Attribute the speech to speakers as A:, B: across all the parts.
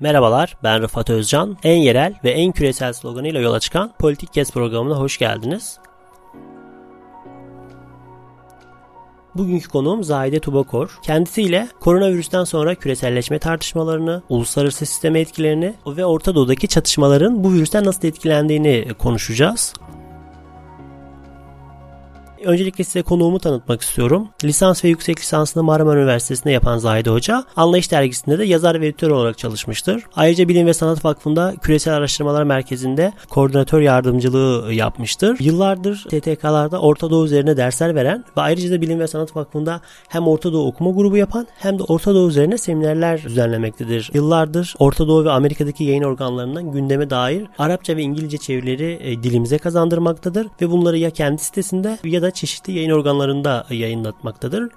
A: Merhabalar, ben Rıfat Özcan. En yerel ve en küresel sloganıyla yola çıkan Politik Kes programına hoş geldiniz. Bugünkü konuğum Zahide Tubakor. Kendisiyle koronavirüsten sonra küreselleşme tartışmalarını, uluslararası sisteme etkilerini ve Orta Doğu'daki çatışmaların bu virüsten nasıl etkilendiğini konuşacağız. Öncelikle size konuğumu tanıtmak istiyorum. Lisans ve yüksek lisansını Marmara Üniversitesi'nde yapan Zahide Hoca, Anlayış Dergisi'nde de yazar ve editör olarak çalışmıştır. Ayrıca Bilim ve Sanat Vakfı'nda Küresel Araştırmalar Merkezi'nde koordinatör yardımcılığı yapmıştır. Yıllardır TTK'larda Orta Doğu üzerine dersler veren ve ayrıca da Bilim ve Sanat Vakfı'nda hem Orta Doğu okuma grubu yapan hem de Orta Doğu üzerine seminerler düzenlemektedir. Yıllardır Orta Doğu ve Amerika'daki yayın organlarından gündeme dair Arapça ve İngilizce çevirileri e, dilimize kazandırmaktadır ve bunları ya kendi sitesinde ya da çeşitli yayın organlarında yayınlatmaktadır.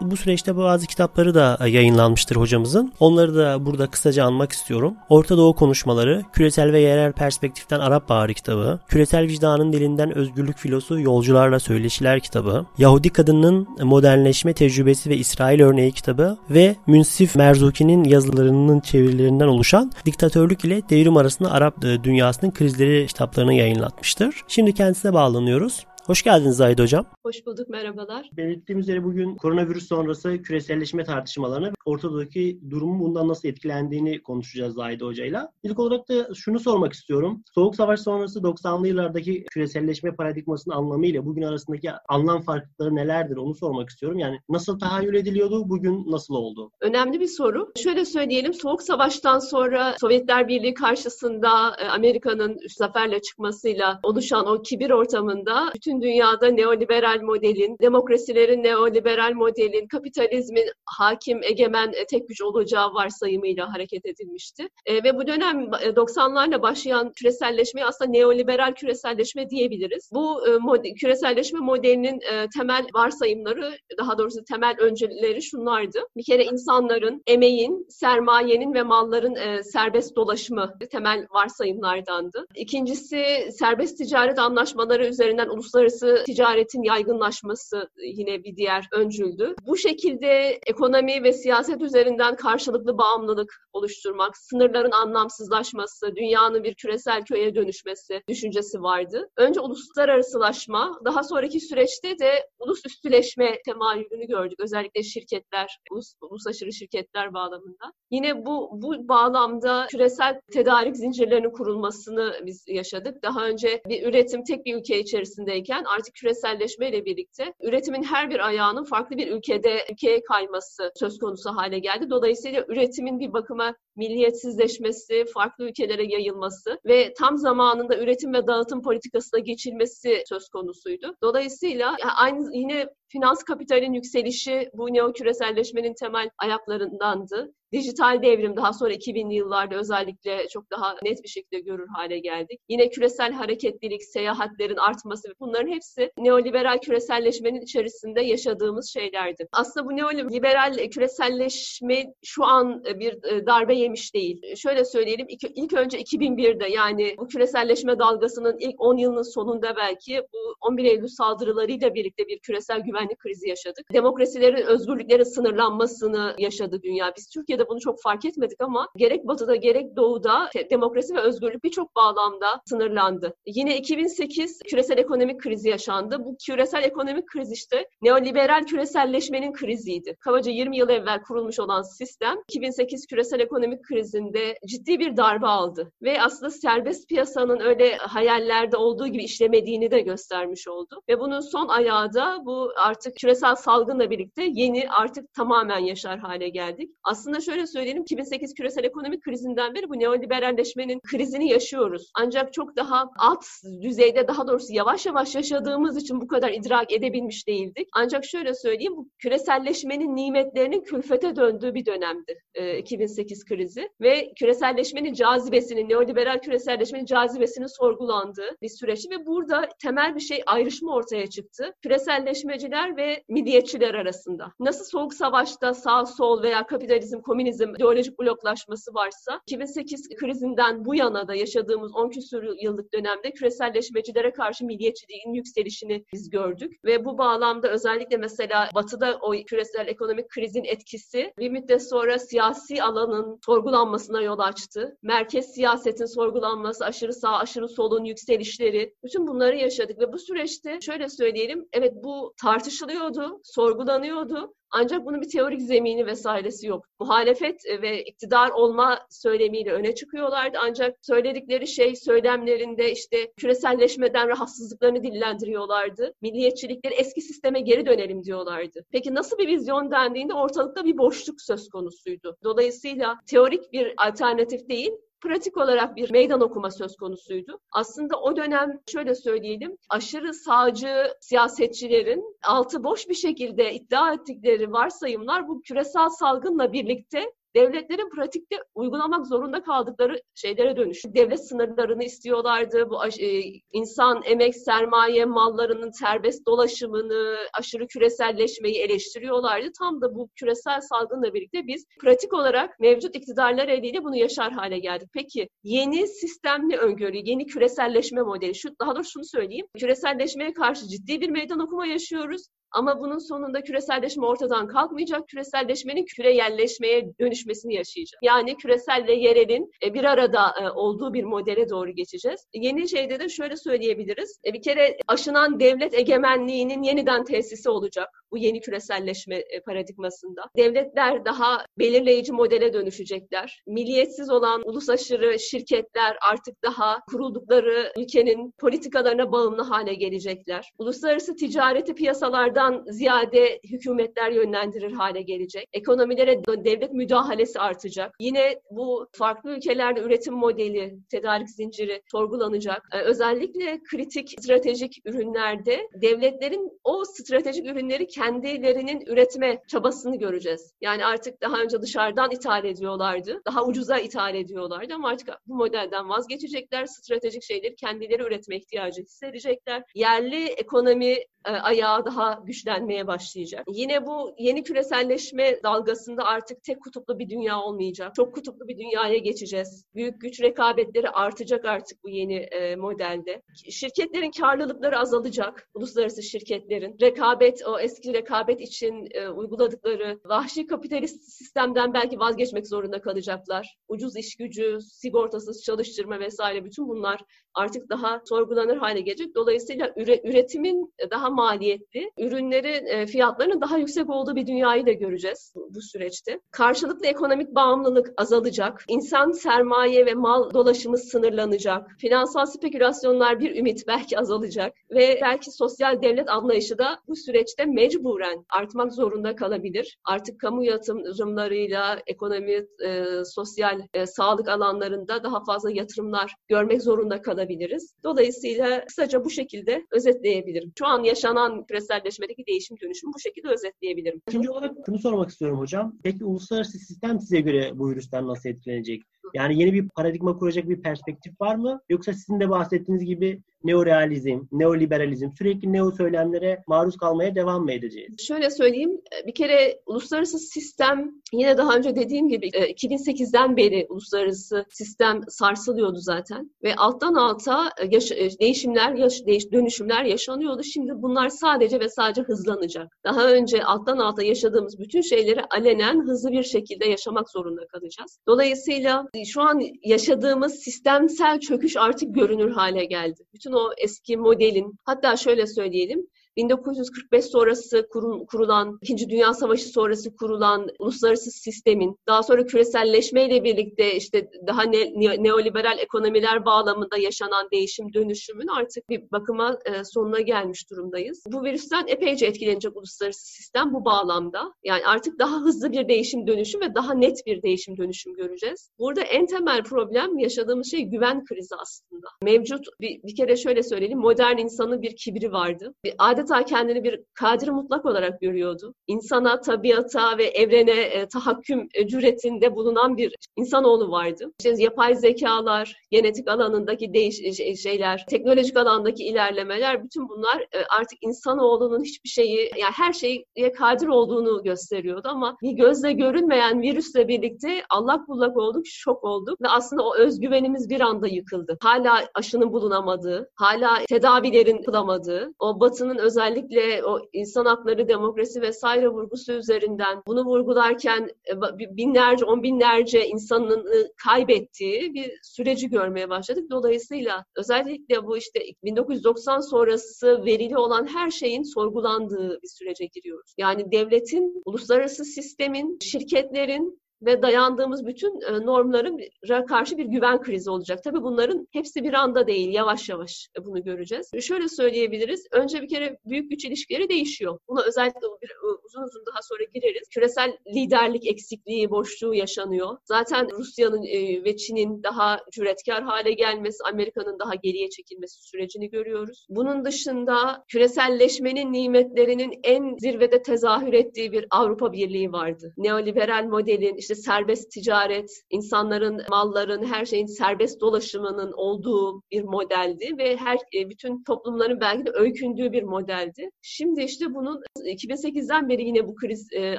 A: Bu süreçte bazı kitapları da yayınlanmıştır hocamızın. Onları da burada kısaca anmak istiyorum. Orta Doğu Konuşmaları, Küresel ve Yerel Perspektiften Arap Baharı kitabı, Küresel Vicdanın Dilinden Özgürlük Filosu Yolcularla Söyleşiler kitabı, Yahudi Kadının Modernleşme Tecrübesi ve İsrail Örneği kitabı ve Münsif Merzuki'nin yazılarının çevirilerinden oluşan Diktatörlük ile Devrim Arasında Arap Dünyasının Krizleri kitaplarını yayınlatmıştır. Şimdi kendisine bağlanıyoruz. Hoş geldiniz Zahid Hocam.
B: Hoş bulduk, merhabalar.
A: Belirttiğim üzere bugün koronavirüs sonrası küreselleşme tartışmalarını, Ortadoğu'daki durumun bundan nasıl etkilendiğini konuşacağız Zahid Hoca'yla. İlk olarak da şunu sormak istiyorum. Soğuk Savaş sonrası 90'lı yıllardaki küreselleşme paradigmasının anlamıyla bugün arasındaki anlam farklılıkları nelerdir onu sormak istiyorum. Yani nasıl tahayyül ediliyordu, bugün nasıl oldu?
B: Önemli bir soru. Şöyle söyleyelim, Soğuk Savaş'tan sonra Sovyetler Birliği karşısında e, Amerika'nın zaferle çıkmasıyla oluşan o kibir ortamında bütün bütün dünyada neoliberal modelin, demokrasilerin neoliberal modelin, kapitalizmin hakim, egemen, e, tek güç olacağı varsayımıyla hareket edilmişti. E, ve bu dönem 90'larla e, başlayan küreselleşmeyi aslında neoliberal küreselleşme diyebiliriz. Bu e, model, küreselleşme modelinin e, temel varsayımları, daha doğrusu temel önceleri şunlardı. Bir kere insanların, emeğin, sermayenin ve malların e, serbest dolaşımı temel varsayımlardandı. İkincisi serbest ticaret anlaşmaları üzerinden uluslararası ticaretin yaygınlaşması yine bir diğer öncüldü. Bu şekilde ekonomi ve siyaset üzerinden karşılıklı bağımlılık oluşturmak, sınırların anlamsızlaşması, dünyanın bir küresel köye dönüşmesi düşüncesi vardı. Önce uluslararasılaşma, daha sonraki süreçte de ulusüstüleşme temayülünü gördük. Özellikle şirketler, ulus, uluslaşırı şirketler bağlamında. Yine bu, bu bağlamda küresel tedarik zincirlerinin kurulmasını biz yaşadık. Daha önce bir üretim tek bir ülke içerisindeyken artık küreselleşmeyle birlikte üretimin her bir ayağının farklı bir ülkede ülkeye kayması söz konusu hale geldi. Dolayısıyla üretimin bir bakıma milliyetsizleşmesi, farklı ülkelere yayılması ve tam zamanında üretim ve dağıtım politikasına geçilmesi söz konusuydu. Dolayısıyla aynı yine finans kapitalin yükselişi bu neoküreselleşmenin temel ayaklarındandı. Dijital devrim daha sonra 2000'li yıllarda özellikle çok daha net bir şekilde görür hale geldik. Yine küresel hareketlilik, seyahatlerin artması bunların hepsi neoliberal küreselleşmenin içerisinde yaşadığımız şeylerdi. Aslında bu neoliberal küreselleşme şu an bir e, darbe yemiş değil. Şöyle söyleyelim ilk, önce 2001'de yani bu küreselleşme dalgasının ilk 10 yılının sonunda belki bu 11 Eylül saldırılarıyla birlikte bir küresel güvenlik krizi yaşadık. Demokrasilerin, özgürlüklerin sınırlanmasını yaşadı dünya. Biz Türkiye'de bunu çok fark etmedik ama gerek batıda gerek doğuda demokrasi ve özgürlük birçok bağlamda sınırlandı. Yine 2008 küresel ekonomik krizi yaşandı. Bu küresel ekonomik kriz işte neoliberal küreselleşmenin kriziydi. Kabaca 20 yıl evvel kurulmuş olan sistem 2008 küresel ekonomik krizinde ciddi bir darbe aldı. Ve aslında serbest piyasanın öyle hayallerde olduğu gibi işlemediğini de göstermiş oldu. Ve bunun son ayağı da bu artık küresel salgınla birlikte yeni artık tamamen yaşar hale geldik. Aslında şöyle söyleyelim 2008 küresel ekonomik krizinden beri bu neoliberalleşmenin krizini yaşıyoruz. Ancak çok daha alt düzeyde daha doğrusu yavaş yavaş yaşadığımız için bu kadar idrak edebilmiş değildik. Ancak şöyle söyleyeyim bu küreselleşmenin nimetlerinin külfete döndüğü bir dönemdi 2008 krizi ve küreselleşmenin cazibesinin, neoliberal küreselleşmenin cazibesinin sorgulandığı bir süreç ve burada temel bir şey ayrışma ortaya çıktı. Küreselleşmeciler küreselciler ve milliyetçiler arasında. Nasıl soğuk savaşta sağ sol veya kapitalizm, komünizm ideolojik bloklaşması varsa 2008 krizinden bu yana da yaşadığımız 10 küsur yıllık dönemde küreselleşmecilere karşı milliyetçiliğin yükselişini biz gördük ve bu bağlamda özellikle mesela Batı'da o küresel ekonomik krizin etkisi bir müddet sonra siyasi alanın sorgulanmasına yol açtı. Merkez siyasetin sorgulanması, aşırı sağ, aşırı solun yükselişleri, bütün bunları yaşadık ve bu süreçte şöyle söyleyelim, evet bu tartışılıyordu, sorgulanıyordu ancak bunun bir teorik zemini vesairesi yok. Muhalefet ve iktidar olma söylemiyle öne çıkıyorlardı. Ancak söyledikleri şey söylemlerinde işte küreselleşmeden rahatsızlıklarını dillendiriyorlardı. Milliyetçilikleri eski sisteme geri dönelim diyorlardı. Peki nasıl bir vizyon dendiğinde ortalıkta bir boşluk söz konusuydu. Dolayısıyla teorik bir alternatif değil, pratik olarak bir meydan okuma söz konusuydu. Aslında o dönem şöyle söyleyelim, aşırı sağcı siyasetçilerin altı boş bir şekilde iddia ettikleri varsayımlar bu küresel salgınla birlikte devletlerin pratikte uygulamak zorunda kaldıkları şeylere dönüştü. Devlet sınırlarını istiyorlardı. Bu e, insan, emek, sermaye, mallarının serbest dolaşımını, aşırı küreselleşmeyi eleştiriyorlardı. Tam da bu küresel salgınla birlikte biz pratik olarak mevcut iktidarlar eliyle bunu yaşar hale geldik. Peki yeni sistemli öngörü, yeni küreselleşme modeli, şu daha doğrusu şunu söyleyeyim. Küreselleşmeye karşı ciddi bir meydan okuma yaşıyoruz. Ama bunun sonunda küreselleşme ortadan kalkmayacak. Küreselleşmenin küreyelleşmeye dönüşmesini yaşayacak. Yani küresel ve yerelin e, bir arada e, olduğu bir modele doğru geçeceğiz. Yeni şeyde de şöyle söyleyebiliriz. E, bir kere aşınan devlet egemenliğinin yeniden tesisi olacak bu yeni küreselleşme paradigmasında. Devletler daha belirleyici modele dönüşecekler. Milliyetsiz olan ulus aşırı şirketler artık daha kuruldukları ülkenin politikalarına bağımlı hale gelecekler. Uluslararası ticareti piyasalardan Bakanlardan ziyade hükümetler yönlendirir hale gelecek. Ekonomilere devlet müdahalesi artacak. Yine bu farklı ülkelerde üretim modeli, tedarik zinciri sorgulanacak. Ee, özellikle kritik stratejik ürünlerde devletlerin o stratejik ürünleri kendilerinin üretme çabasını göreceğiz. Yani artık daha önce dışarıdan ithal ediyorlardı. Daha ucuza ithal ediyorlardı ama artık bu modelden vazgeçecekler. Stratejik şeyleri kendileri üretme ihtiyacı hissedecekler. Yerli ekonomi ayağı daha güçlenmeye başlayacak. Yine bu yeni küreselleşme dalgasında artık tek kutuplu bir dünya olmayacak. Çok kutuplu bir dünyaya geçeceğiz. Büyük güç rekabetleri artacak artık bu yeni e, modelde. Şirketlerin karlılıkları azalacak. Uluslararası şirketlerin. Rekabet, o eski rekabet için e, uyguladıkları vahşi kapitalist sistemden belki vazgeçmek zorunda kalacaklar. Ucuz iş gücü, sigortasız çalıştırma vesaire bütün bunlar artık daha sorgulanır hale gelecek. Dolayısıyla üre, üretimin daha maliyetli, ürünlerin e, fiyatlarının daha yüksek olduğu bir dünyayı da göreceğiz bu, süreçte. Karşılıklı ekonomik bağımlılık azalacak. İnsan sermaye ve mal dolaşımı sınırlanacak. Finansal spekülasyonlar bir ümit belki azalacak ve belki sosyal devlet anlayışı da bu süreçte mecburen artmak zorunda kalabilir. Artık kamu yatırımlarıyla ekonomi, e, sosyal, e, sağlık alanlarında daha fazla yatırımlar görmek zorunda kalabiliriz. Dolayısıyla kısaca bu şekilde özetleyebilirim. Şu an yaşanan küreselleşmedeki değişim dönüşüm bu şekilde özetleyebilirim.
A: İkinci olarak şunu sormak istiyorum hocam. Peki uluslararası sistem size göre bu virüsten nasıl etkilenecek? Yani yeni bir paradigma kuracak bir perspektif var mı? Yoksa sizin de bahsettiğiniz gibi neorealizm, neoliberalizm sürekli neo söylemlere maruz kalmaya devam mı edeceğiz?
B: Şöyle söyleyeyim. Bir kere uluslararası sistem yine daha önce dediğim gibi 2008'den e, beri uluslararası sistem sarsılıyordu zaten ve alttan alta e, yaş- e, değişimler, yaş- değiş- dönüşümler yaşanıyordu. Şimdi bunlar sadece ve sadece hızlanacak. Daha önce alttan alta yaşadığımız bütün şeyleri alenen hızlı bir şekilde yaşamak zorunda kalacağız. Dolayısıyla şu an yaşadığımız sistemsel çöküş artık görünür hale geldi. Bütün o eski modelin hatta şöyle söyleyelim 1945 sonrası kurulan, İkinci Dünya Savaşı sonrası kurulan uluslararası sistemin, daha sonra küreselleşmeyle birlikte işte daha ne, neoliberal ekonomiler bağlamında yaşanan değişim dönüşümün artık bir bakıma e, sonuna gelmiş durumdayız. Bu virüsten epeyce etkilenecek uluslararası sistem bu bağlamda. Yani artık daha hızlı bir değişim dönüşüm ve daha net bir değişim dönüşüm göreceğiz. Burada en temel problem yaşadığımız şey güven krizi aslında. Mevcut bir, bir kere şöyle söyleyelim, modern insanın bir kibri vardı. Bir, adeta adeta kendini bir kadir mutlak olarak görüyordu. İnsana, tabiata ve evrene e, tahakküm e, cüretinde bulunan bir insanoğlu vardı. İşte yapay zekalar, genetik alanındaki değiş e, şeyler, teknolojik alandaki ilerlemeler bütün bunlar e, artık insanoğlunun hiçbir şeyi yani her şeye kadir olduğunu gösteriyordu ama bir gözle görünmeyen virüsle birlikte allak bullak olduk, şok olduk ve aslında o özgüvenimiz bir anda yıkıldı. Hala aşının bulunamadığı, hala tedavilerin yapılamadığı, o batının özellikle o insan hakları, demokrasi vesaire vurgusu üzerinden bunu vurgularken e, binlerce, on binlerce insanın kaybettiği bir süreci görmeye başladık. Dolayısıyla özellikle bu işte 1990 sonrası verili olan her şeyin sorgulandığı bir sürece giriyoruz. Yani devletin, uluslararası sistemin, şirketlerin ve dayandığımız bütün e, normlara karşı bir güven krizi olacak. Tabii bunların hepsi bir anda değil, yavaş yavaş bunu göreceğiz. Şöyle söyleyebiliriz, önce bir kere büyük güç ilişkileri değişiyor. Buna özellikle e, uzun uzun daha sonra gireriz. Küresel liderlik eksikliği, boşluğu yaşanıyor. Zaten Rusya'nın e, ve Çin'in daha cüretkar hale gelmesi, Amerika'nın daha geriye çekilmesi sürecini görüyoruz. Bunun dışında küreselleşmenin nimetlerinin en zirvede tezahür ettiği bir Avrupa Birliği vardı. Neoliberal modelin, işte serbest ticaret, insanların, malların, her şeyin serbest dolaşımının olduğu bir modeldi ve her e, bütün toplumların belki de öykündüğü bir modeldi. Şimdi işte bunun 2008'den beri yine bu kriz e,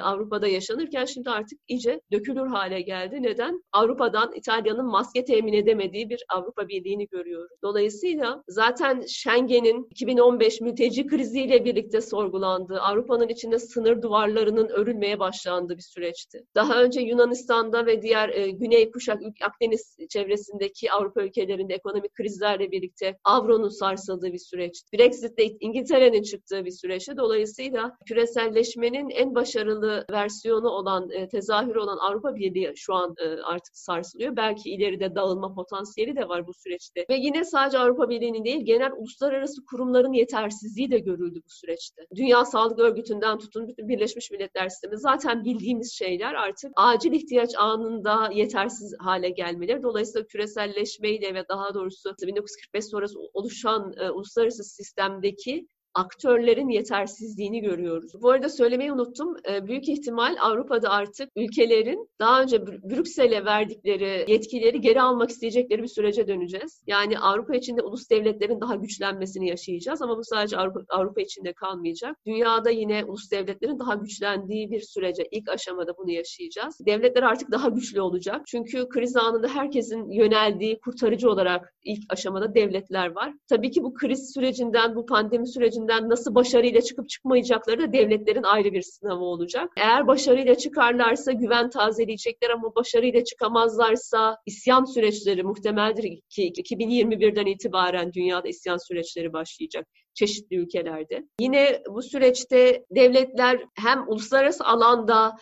B: Avrupa'da yaşanırken şimdi artık iyice dökülür hale geldi. Neden? Avrupa'dan İtalya'nın maske temin edemediği bir Avrupa Birliği'ni görüyoruz. Dolayısıyla zaten Schengen'in 2015 mülteci kriziyle birlikte sorgulandığı, Avrupa'nın içinde sınır duvarlarının örülmeye başlandığı bir süreçti. Daha önce Yunanistan'da ve diğer e, Güney Kuşak, Akdeniz çevresindeki Avrupa ülkelerinde ekonomik krizlerle birlikte avronun sarsıldığı bir süreç. Brexit'te İngiltere'nin çıktığı bir süreçti. Dolayısıyla küreselleşmenin en başarılı versiyonu olan, e, tezahürü olan Avrupa Birliği şu an e, artık sarsılıyor. Belki ileride dağılma potansiyeli de var bu süreçte. Ve yine sadece Avrupa Birliği'nin değil, genel uluslararası kurumların yetersizliği de görüldü bu süreçte. Dünya Sağlık Örgütü'nden tutun bütün Birleşmiş Milletler Sistemi zaten bildiğimiz şeyler artık acil acil ihtiyaç anında yetersiz hale gelmeleri. Dolayısıyla küreselleşmeyle ve daha doğrusu 1945 sonrası oluşan e, uluslararası sistemdeki aktörlerin yetersizliğini görüyoruz. Bu arada söylemeyi unuttum. Ee, büyük ihtimal Avrupa'da artık ülkelerin daha önce Brüksel'e verdikleri yetkileri geri almak isteyecekleri bir sürece döneceğiz. Yani Avrupa içinde ulus devletlerin daha güçlenmesini yaşayacağız ama bu sadece Avrupa, Avrupa içinde kalmayacak. Dünyada yine ulus devletlerin daha güçlendiği bir sürece ilk aşamada bunu yaşayacağız. Devletler artık daha güçlü olacak. Çünkü kriz anında herkesin yöneldiği kurtarıcı olarak ilk aşamada devletler var. Tabii ki bu kriz sürecinden, bu pandemi sürecinden sürecinden nasıl başarıyla çıkıp çıkmayacakları da devletlerin ayrı bir sınavı olacak. Eğer başarıyla çıkarlarsa güven tazeleyecekler ama başarıyla çıkamazlarsa isyan süreçleri muhtemeldir ki 2021'den itibaren dünyada isyan süreçleri başlayacak çeşitli ülkelerde. Yine bu süreçte devletler hem uluslararası alanda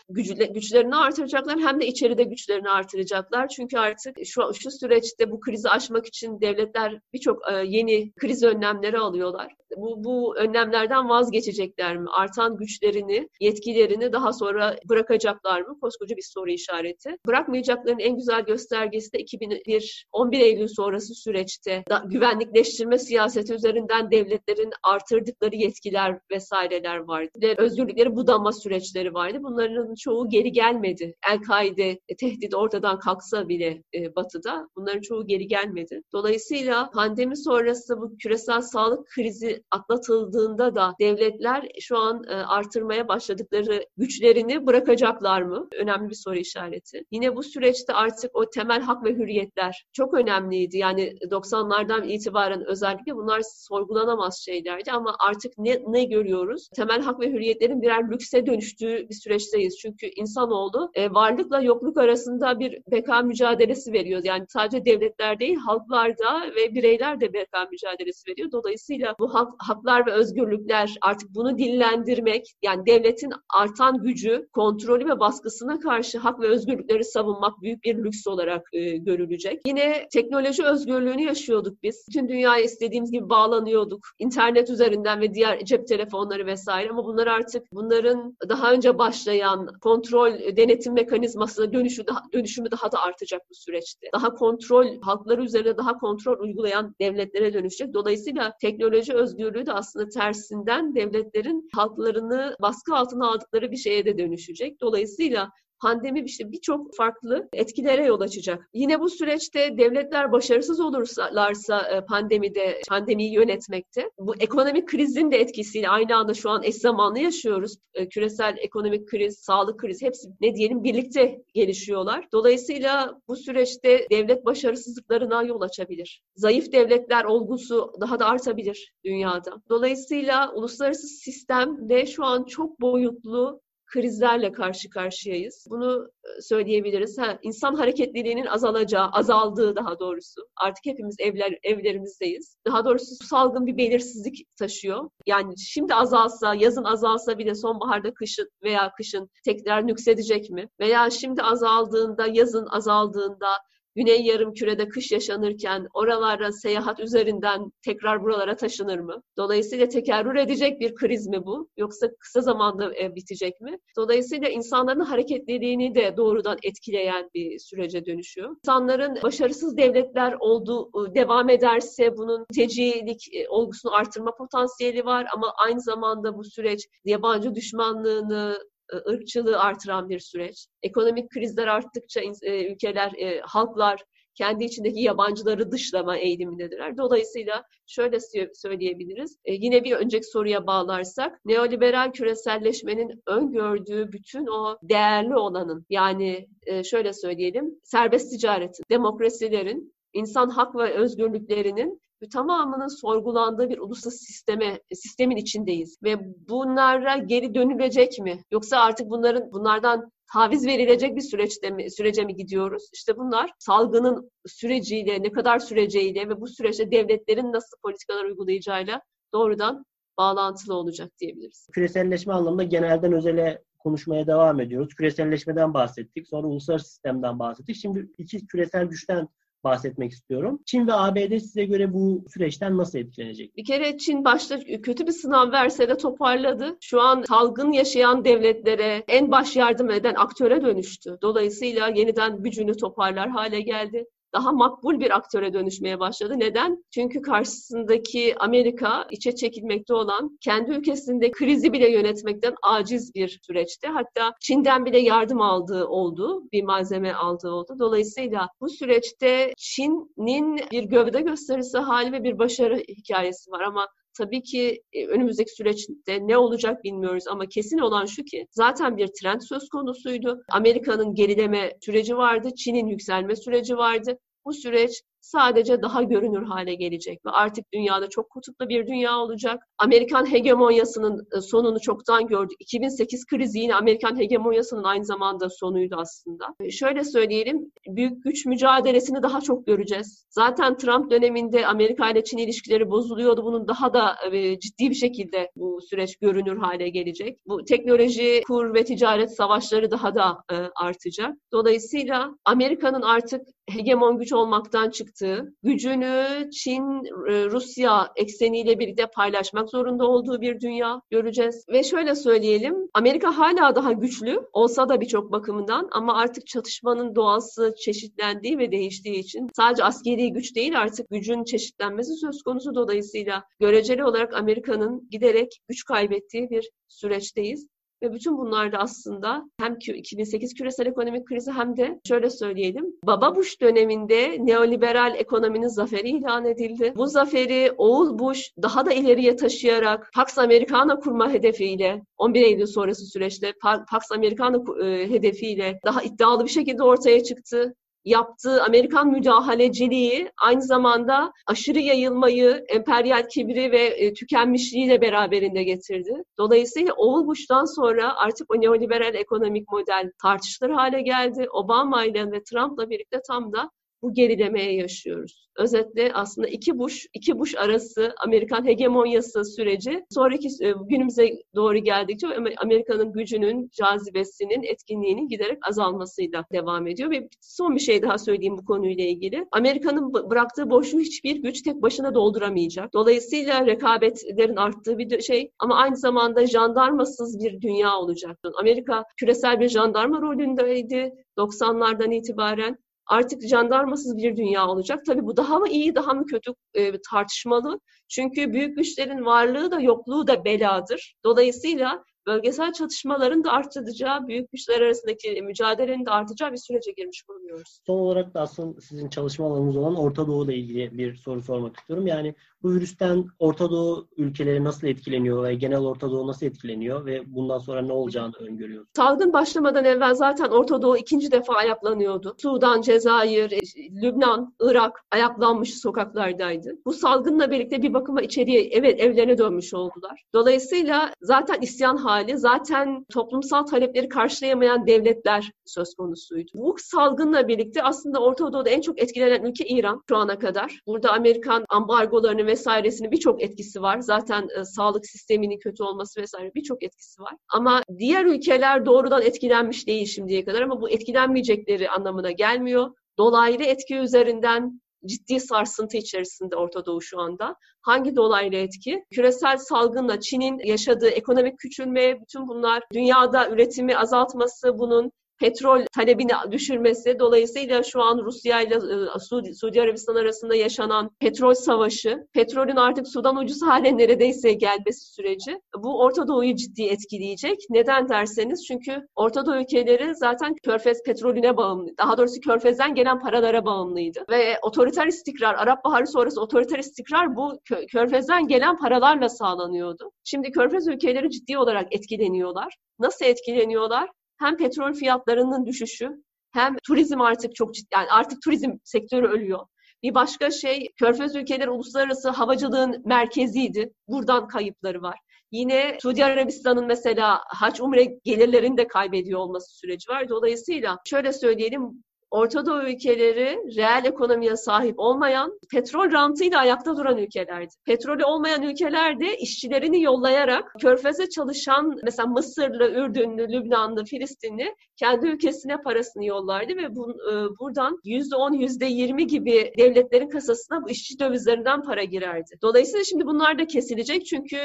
B: güçlerini artıracaklar hem de içeride güçlerini artıracaklar. Çünkü artık şu, şu süreçte bu krizi aşmak için devletler birçok e, yeni kriz önlemleri alıyorlar. Bu, bu önlemlerden vazgeçecekler mi? Artan güçlerini, yetkilerini daha sonra bırakacaklar mı? Koskoca bir soru işareti. Bırakmayacakların en güzel göstergesi de 2001 11 Eylül sonrası süreçte da, güvenlikleştirme siyaseti üzerinden devletlerin özgürlüklerin artırdıkları yetkiler vesaireler vardı. Ve özgürlükleri budama süreçleri vardı. Bunların çoğu geri gelmedi. El-Kaide tehdit ortadan kalksa bile e, batıda bunların çoğu geri gelmedi. Dolayısıyla pandemi sonrası bu küresel sağlık krizi atlatıldığında da devletler şu an e, artırmaya başladıkları güçlerini bırakacaklar mı? Önemli bir soru işareti. Yine bu süreçte artık o temel hak ve hürriyetler çok önemliydi. Yani 90'lardan itibaren özellikle bunlar sorgulanamaz şey şeylerdi ama artık ne, ne görüyoruz? Temel hak ve hürriyetlerin birer lükse dönüştüğü bir süreçteyiz. Çünkü insanoğlu e, varlıkla yokluk arasında bir beka mücadelesi veriyor. Yani sadece devletler değil, halklar da ve bireyler de beka mücadelesi veriyor. Dolayısıyla bu hak, haklar ve özgürlükler artık bunu dillendirmek, yani devletin artan gücü, kontrolü ve baskısına karşı hak ve özgürlükleri savunmak büyük bir lüks olarak e, görülecek. Yine teknoloji özgürlüğünü yaşıyorduk biz. Bütün dünyaya istediğimiz gibi bağlanıyorduk. İnternet internet üzerinden ve diğer cep telefonları vesaire ama bunlar artık bunların daha önce başlayan kontrol denetim mekanizmasına dönüşü daha, dönüşümü daha da artacak bu süreçte. Daha kontrol halkları üzerinde daha kontrol uygulayan devletlere dönüşecek. Dolayısıyla teknoloji özgürlüğü de aslında tersinden devletlerin halklarını baskı altına aldıkları bir şeye de dönüşecek. Dolayısıyla pandemi işte birçok farklı etkilere yol açacak. Yine bu süreçte devletler başarısız olurlarsa e, pandemide, pandemiyi yönetmekte, bu ekonomik krizin de etkisiyle aynı anda şu an eş zamanlı yaşıyoruz. E, küresel ekonomik kriz, sağlık krizi hepsi ne diyelim birlikte gelişiyorlar. Dolayısıyla bu süreçte devlet başarısızlıklarına yol açabilir. Zayıf devletler olgusu daha da artabilir dünyada. Dolayısıyla uluslararası sistemde şu an çok boyutlu krizlerle karşı karşıyayız. Bunu e, söyleyebiliriz. Ha, insan hareketliliğinin azalacağı, azaldığı daha doğrusu. Artık hepimiz evler evlerimizdeyiz. Daha doğrusu salgın bir belirsizlik taşıyor. Yani şimdi azalsa, yazın azalsa bile sonbaharda kışın veya kışın tekrar nüksedecek mi? Veya şimdi azaldığında, yazın azaldığında Güney yarım kürede kış yaşanırken oralara seyahat üzerinden tekrar buralara taşınır mı? Dolayısıyla tekerrür edecek bir kriz mi bu? Yoksa kısa zamanda e, bitecek mi? Dolayısıyla insanların hareketliliğini de doğrudan etkileyen bir sürece dönüşüyor. İnsanların başarısız devletler olduğu devam ederse bunun tecilik e, olgusunu artırma potansiyeli var ama aynı zamanda bu süreç yabancı düşmanlığını e, ırkçılığı artıran bir süreç. Ekonomik krizler arttıkça e, ülkeler, e, halklar kendi içindeki yabancıları dışlama eğilimindedirler. Dolayısıyla şöyle söyleyebiliriz. yine bir önceki soruya bağlarsak neoliberal küreselleşmenin öngördüğü bütün o değerli olanın yani şöyle söyleyelim serbest ticaretin, demokrasilerin, insan hak ve özgürlüklerinin tamamının sorgulandığı bir uluslararası sisteme, sistemin içindeyiz. Ve bunlara geri dönülecek mi? Yoksa artık bunların bunlardan taviz verilecek bir süreçte mi, sürece mi gidiyoruz? İşte bunlar salgının süreciyle, ne kadar süreceğiyle ve bu süreçte devletlerin nasıl politikalar uygulayacağıyla doğrudan bağlantılı olacak diyebiliriz.
A: Küreselleşme anlamında genelden özele konuşmaya devam ediyoruz. Küreselleşmeden bahsettik. Sonra uluslararası sistemden bahsettik. Şimdi iki küresel güçten bahsetmek istiyorum. Çin ve ABD size göre bu süreçten nasıl etkilenecek?
B: Bir kere Çin başta kötü bir sınav verse de toparladı. Şu an salgın yaşayan devletlere en baş yardım eden aktöre dönüştü. Dolayısıyla yeniden gücünü toparlar hale geldi daha makbul bir aktöre dönüşmeye başladı. Neden? Çünkü karşısındaki Amerika içe çekilmekte olan kendi ülkesinde krizi bile yönetmekten aciz bir süreçte. Hatta Çin'den bile yardım aldığı oldu, bir malzeme aldığı oldu. Dolayısıyla bu süreçte Çin'in bir gövde gösterisi hali ve bir başarı hikayesi var ama Tabii ki e, önümüzdeki süreçte ne olacak bilmiyoruz ama kesin olan şu ki zaten bir trend söz konusuydu. Amerika'nın gerileme süreci vardı, Çin'in yükselme süreci vardı. Bu süreç sadece daha görünür hale gelecek ve artık dünyada çok kutuplu bir dünya olacak. Amerikan hegemonyasının e, sonunu çoktan gördük. 2008 krizi yine Amerikan hegemonyasının aynı zamanda sonuydu aslında. E, şöyle söyleyelim, büyük güç mücadelesini daha çok göreceğiz. Zaten Trump döneminde Amerika ile Çin ilişkileri bozuluyordu. Bunun daha da e, ciddi bir şekilde bu süreç görünür hale gelecek. Bu teknoloji, kur ve ticaret savaşları daha da artacak. Dolayısıyla Amerika'nın artık hegemon güç olmaktan çıktığı, gücünü Çin, e, Rusya ekseniyle birlikte paylaşmak zorunda olduğu bir dünya göreceğiz. Ve şöyle söyleyelim, Amerika hala daha güçlü olsa da birçok bakımından ama artık çatışmanın doğası çeşitlendiği ve değiştiği için sadece askeri güç değil artık gücün çeşitlenmesi söz konusu dolayısıyla göreceli olarak Amerika'nın giderek güç kaybettiği bir süreçteyiz. Ve bütün bunlar da aslında hem 2008 küresel ekonomik krizi hem de şöyle söyleyelim. Baba Bush döneminde neoliberal ekonominin zaferi ilan edildi. Bu zaferi oğul Bush daha da ileriye taşıyarak Pax Americana kurma hedefiyle 11 Eylül sonrası süreçte Pax Americana e, hedefiyle daha iddialı bir şekilde ortaya çıktı yaptığı Amerikan müdahaleciliği aynı zamanda aşırı yayılmayı, emperyal kibri ve e, tükenmişliği de beraberinde getirdi. Dolayısıyla Oğul Bush'tan sonra artık o neoliberal ekonomik model tartışılır hale geldi. Obama ile ve Trump'la birlikte tam da bu gerilemeye yaşıyoruz. Özetle aslında iki Bush, iki Bush arası Amerikan hegemonyası süreci sonraki e, günümüze doğru geldikçe Amerika'nın gücünün, cazibesinin, etkinliğinin giderek azalmasıyla devam ediyor. Ve son bir şey daha söyleyeyim bu konuyla ilgili. Amerika'nın bıraktığı boşluğu hiçbir güç tek başına dolduramayacak. Dolayısıyla rekabetlerin arttığı bir şey ama aynı zamanda jandarmasız bir dünya olacak. Amerika küresel bir jandarma rolündeydi 90'lardan itibaren artık jandarmasız bir dünya olacak. Tabii bu daha mı iyi, daha mı kötü e, tartışmalı. Çünkü büyük güçlerin varlığı da yokluğu da beladır. Dolayısıyla bölgesel çatışmaların da artacağı, büyük güçler arasındaki mücadelenin de artacağı bir sürece girmiş bulunuyoruz.
A: Son olarak da aslında sizin çalışma alanınız olan Orta Doğu ile ilgili bir soru sormak istiyorum. Yani bu virüsten Orta Doğu ülkeleri nasıl etkileniyor ve genel Orta Doğu nasıl etkileniyor ve bundan sonra ne olacağını öngörüyoruz?
B: Salgın başlamadan evvel zaten Orta Doğu ikinci defa ayaklanıyordu. Sudan, Cezayir, e, Lübnan, Irak ayaklanmış sokaklardaydı. Bu salgınla birlikte bir bakıma içeriye evet evlerine dönmüş oldular. Dolayısıyla zaten isyan hali, zaten toplumsal talepleri karşılayamayan devletler söz konusuydu. Bu salgınla birlikte aslında Orta Doğu'da en çok etkilenen ülke İran şu ana kadar. Burada Amerikan ambargolarını vesairesinin birçok etkisi var. Zaten e, sağlık sisteminin kötü olması vesaire birçok etkisi var. Ama diğer ülkeler doğrudan etkilenmiş değil şimdiye kadar ama bu etkilenmeyecekleri anlamına gelmiyor. Dolaylı etki üzerinden ciddi sarsıntı içerisinde Orta Doğu şu anda. Hangi dolaylı etki? Küresel salgınla Çin'in yaşadığı ekonomik küçülme, bütün bunlar dünyada üretimi azaltması, bunun petrol talebini düşürmesi dolayısıyla şu an Rusya ile e, Suudi, Arabistan arasında yaşanan petrol savaşı, petrolün artık sudan ucuz hale neredeyse gelmesi süreci bu Orta Doğu'yu ciddi etkileyecek. Neden derseniz çünkü Orta Doğu ülkeleri zaten körfez petrolüne bağımlı. Daha doğrusu körfezden gelen paralara bağımlıydı. Ve otoriter istikrar, Arap Baharı sonrası otoriter istikrar bu körfezden gelen paralarla sağlanıyordu. Şimdi körfez ülkeleri ciddi olarak etkileniyorlar. Nasıl etkileniyorlar? Hem petrol fiyatlarının düşüşü hem turizm artık çok ciddi yani artık turizm sektörü ölüyor. Bir başka şey Körfez ülkeleri uluslararası havacılığın merkeziydi. Buradan kayıpları var. Yine Suudi Arabistan'ın mesela hac umre gelirlerini de kaybediyor olması süreci var. Dolayısıyla şöyle söyleyelim Orta Doğu ülkeleri reel ekonomiye sahip olmayan, petrol rantıyla ayakta duran ülkelerdi. Petrolü olmayan ülkelerde işçilerini yollayarak körfeze çalışan mesela Mısırlı, Ürdünlü, Lübnanlı, Filistinli kendi ülkesine parasını yollardı ve bu, e, buradan %10, %20 gibi devletlerin kasasına bu işçi dövizlerinden para girerdi. Dolayısıyla şimdi bunlar da kesilecek çünkü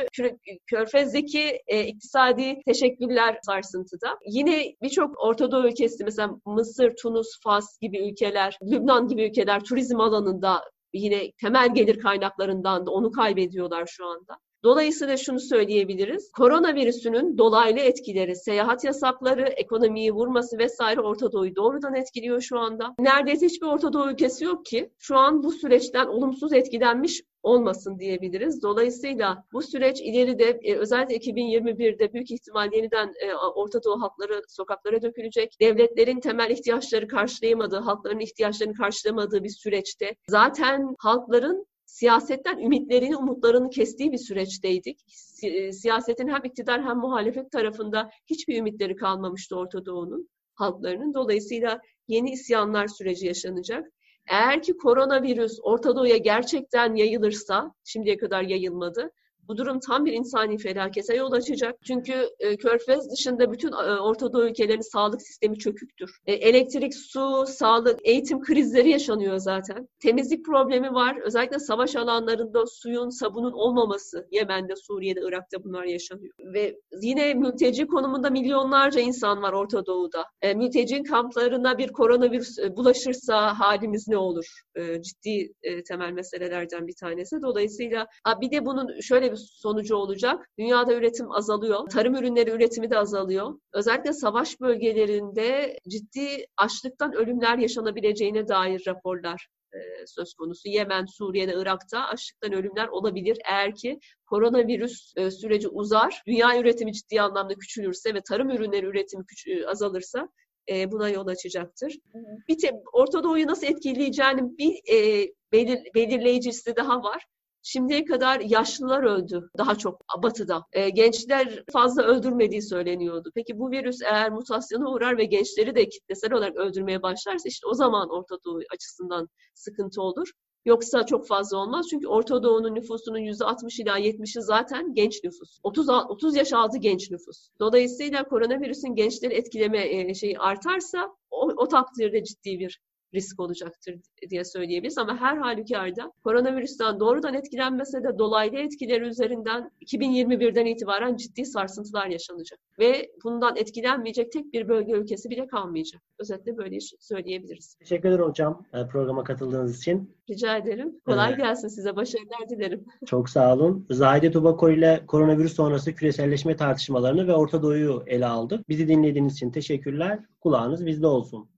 B: körfezdeki e, iktisadi teşekküller sarsıntıda. Yine birçok Orta Doğu ülkesi mesela Mısır, Tunus, Fas gibi ülkeler, Lübnan gibi ülkeler turizm alanında yine temel gelir kaynaklarından da onu kaybediyorlar şu anda. Dolayısıyla şunu söyleyebiliriz. Koronavirüsünün dolaylı etkileri, seyahat yasakları, ekonomiyi vurması vesaire Orta Doğu'yu doğrudan etkiliyor şu anda. Neredeyse hiçbir Orta Doğu ülkesi yok ki şu an bu süreçten olumsuz etkilenmiş olmasın diyebiliriz. Dolayısıyla bu süreç ileride e, özellikle 2021'de büyük ihtimal yeniden e, Orta Doğu halkları sokaklara dökülecek. Devletlerin temel ihtiyaçları karşılayamadığı, halkların ihtiyaçlarını karşılamadığı bir süreçte zaten halkların siyasetten ümitlerini, umutlarını kestiği bir süreçteydik. Si- siyasetin hem iktidar hem muhalefet tarafında hiçbir ümitleri kalmamıştı Orta Doğu'nun halklarının. Dolayısıyla yeni isyanlar süreci yaşanacak. Eğer ki koronavirüs Orta Doğu'ya gerçekten yayılırsa, şimdiye kadar yayılmadı, bu durum tam bir insani felakete yol açacak. Çünkü e, Körfez dışında bütün e, Orta Doğu ülkelerinin sağlık sistemi çöküktür. E, elektrik, su, sağlık, eğitim krizleri yaşanıyor zaten. Temizlik problemi var. Özellikle savaş alanlarında suyun, sabunun olmaması. Yemen'de, Suriye'de, Irak'ta bunlar yaşanıyor. Ve yine mülteci konumunda milyonlarca insan var Orta Doğu'da. E, mülteci kamplarına bir koronavirüs e, bulaşırsa halimiz ne olur? E, ciddi e, temel meselelerden bir tanesi. Dolayısıyla ha, bir de bunun şöyle bir sonucu olacak. Dünyada üretim azalıyor. Tarım ürünleri üretimi de azalıyor. Özellikle savaş bölgelerinde ciddi açlıktan ölümler yaşanabileceğine dair raporlar e, söz konusu. Yemen, Suriye'de, Irak'ta açlıktan ölümler olabilir eğer ki koronavirüs e, süreci uzar, dünya üretimi ciddi anlamda küçülürse ve tarım ürünleri üretimi e, azalırsa buna yol açacaktır. Bir te, Orta Doğu'yu nasıl etkileyeceğini bir e, belir, belirleyicisi daha var. Şimdiye kadar yaşlılar öldü daha çok batıda. E, gençler fazla öldürmediği söyleniyordu. Peki bu virüs eğer mutasyona uğrar ve gençleri de kitlesel olarak öldürmeye başlarsa işte o zaman Orta Doğu açısından sıkıntı olur. Yoksa çok fazla olmaz. Çünkü Orta Doğu'nun nüfusunun %60 ila 70'i zaten genç nüfus. 30, 30 yaş altı genç nüfus. Dolayısıyla koronavirüsün gençleri etkileme şeyi artarsa o, o takdirde ciddi bir risk olacaktır diye söyleyebiliriz. Ama her halükarda koronavirüsten doğrudan etkilenmese de dolaylı etkileri üzerinden 2021'den itibaren ciddi sarsıntılar yaşanacak. Ve bundan etkilenmeyecek tek bir bölge ülkesi bile kalmayacak. Özetle böyle söyleyebiliriz.
A: Teşekkür ederim hocam e, programa katıldığınız için.
B: Rica ederim. Kolay evet. gelsin size. Başarılar dilerim.
A: Çok sağ olun. Zahide Tobakor ile koronavirüs sonrası küreselleşme tartışmalarını ve Orta Doğu'yu ele aldık. Bizi dinlediğiniz için teşekkürler. Kulağınız bizde olsun.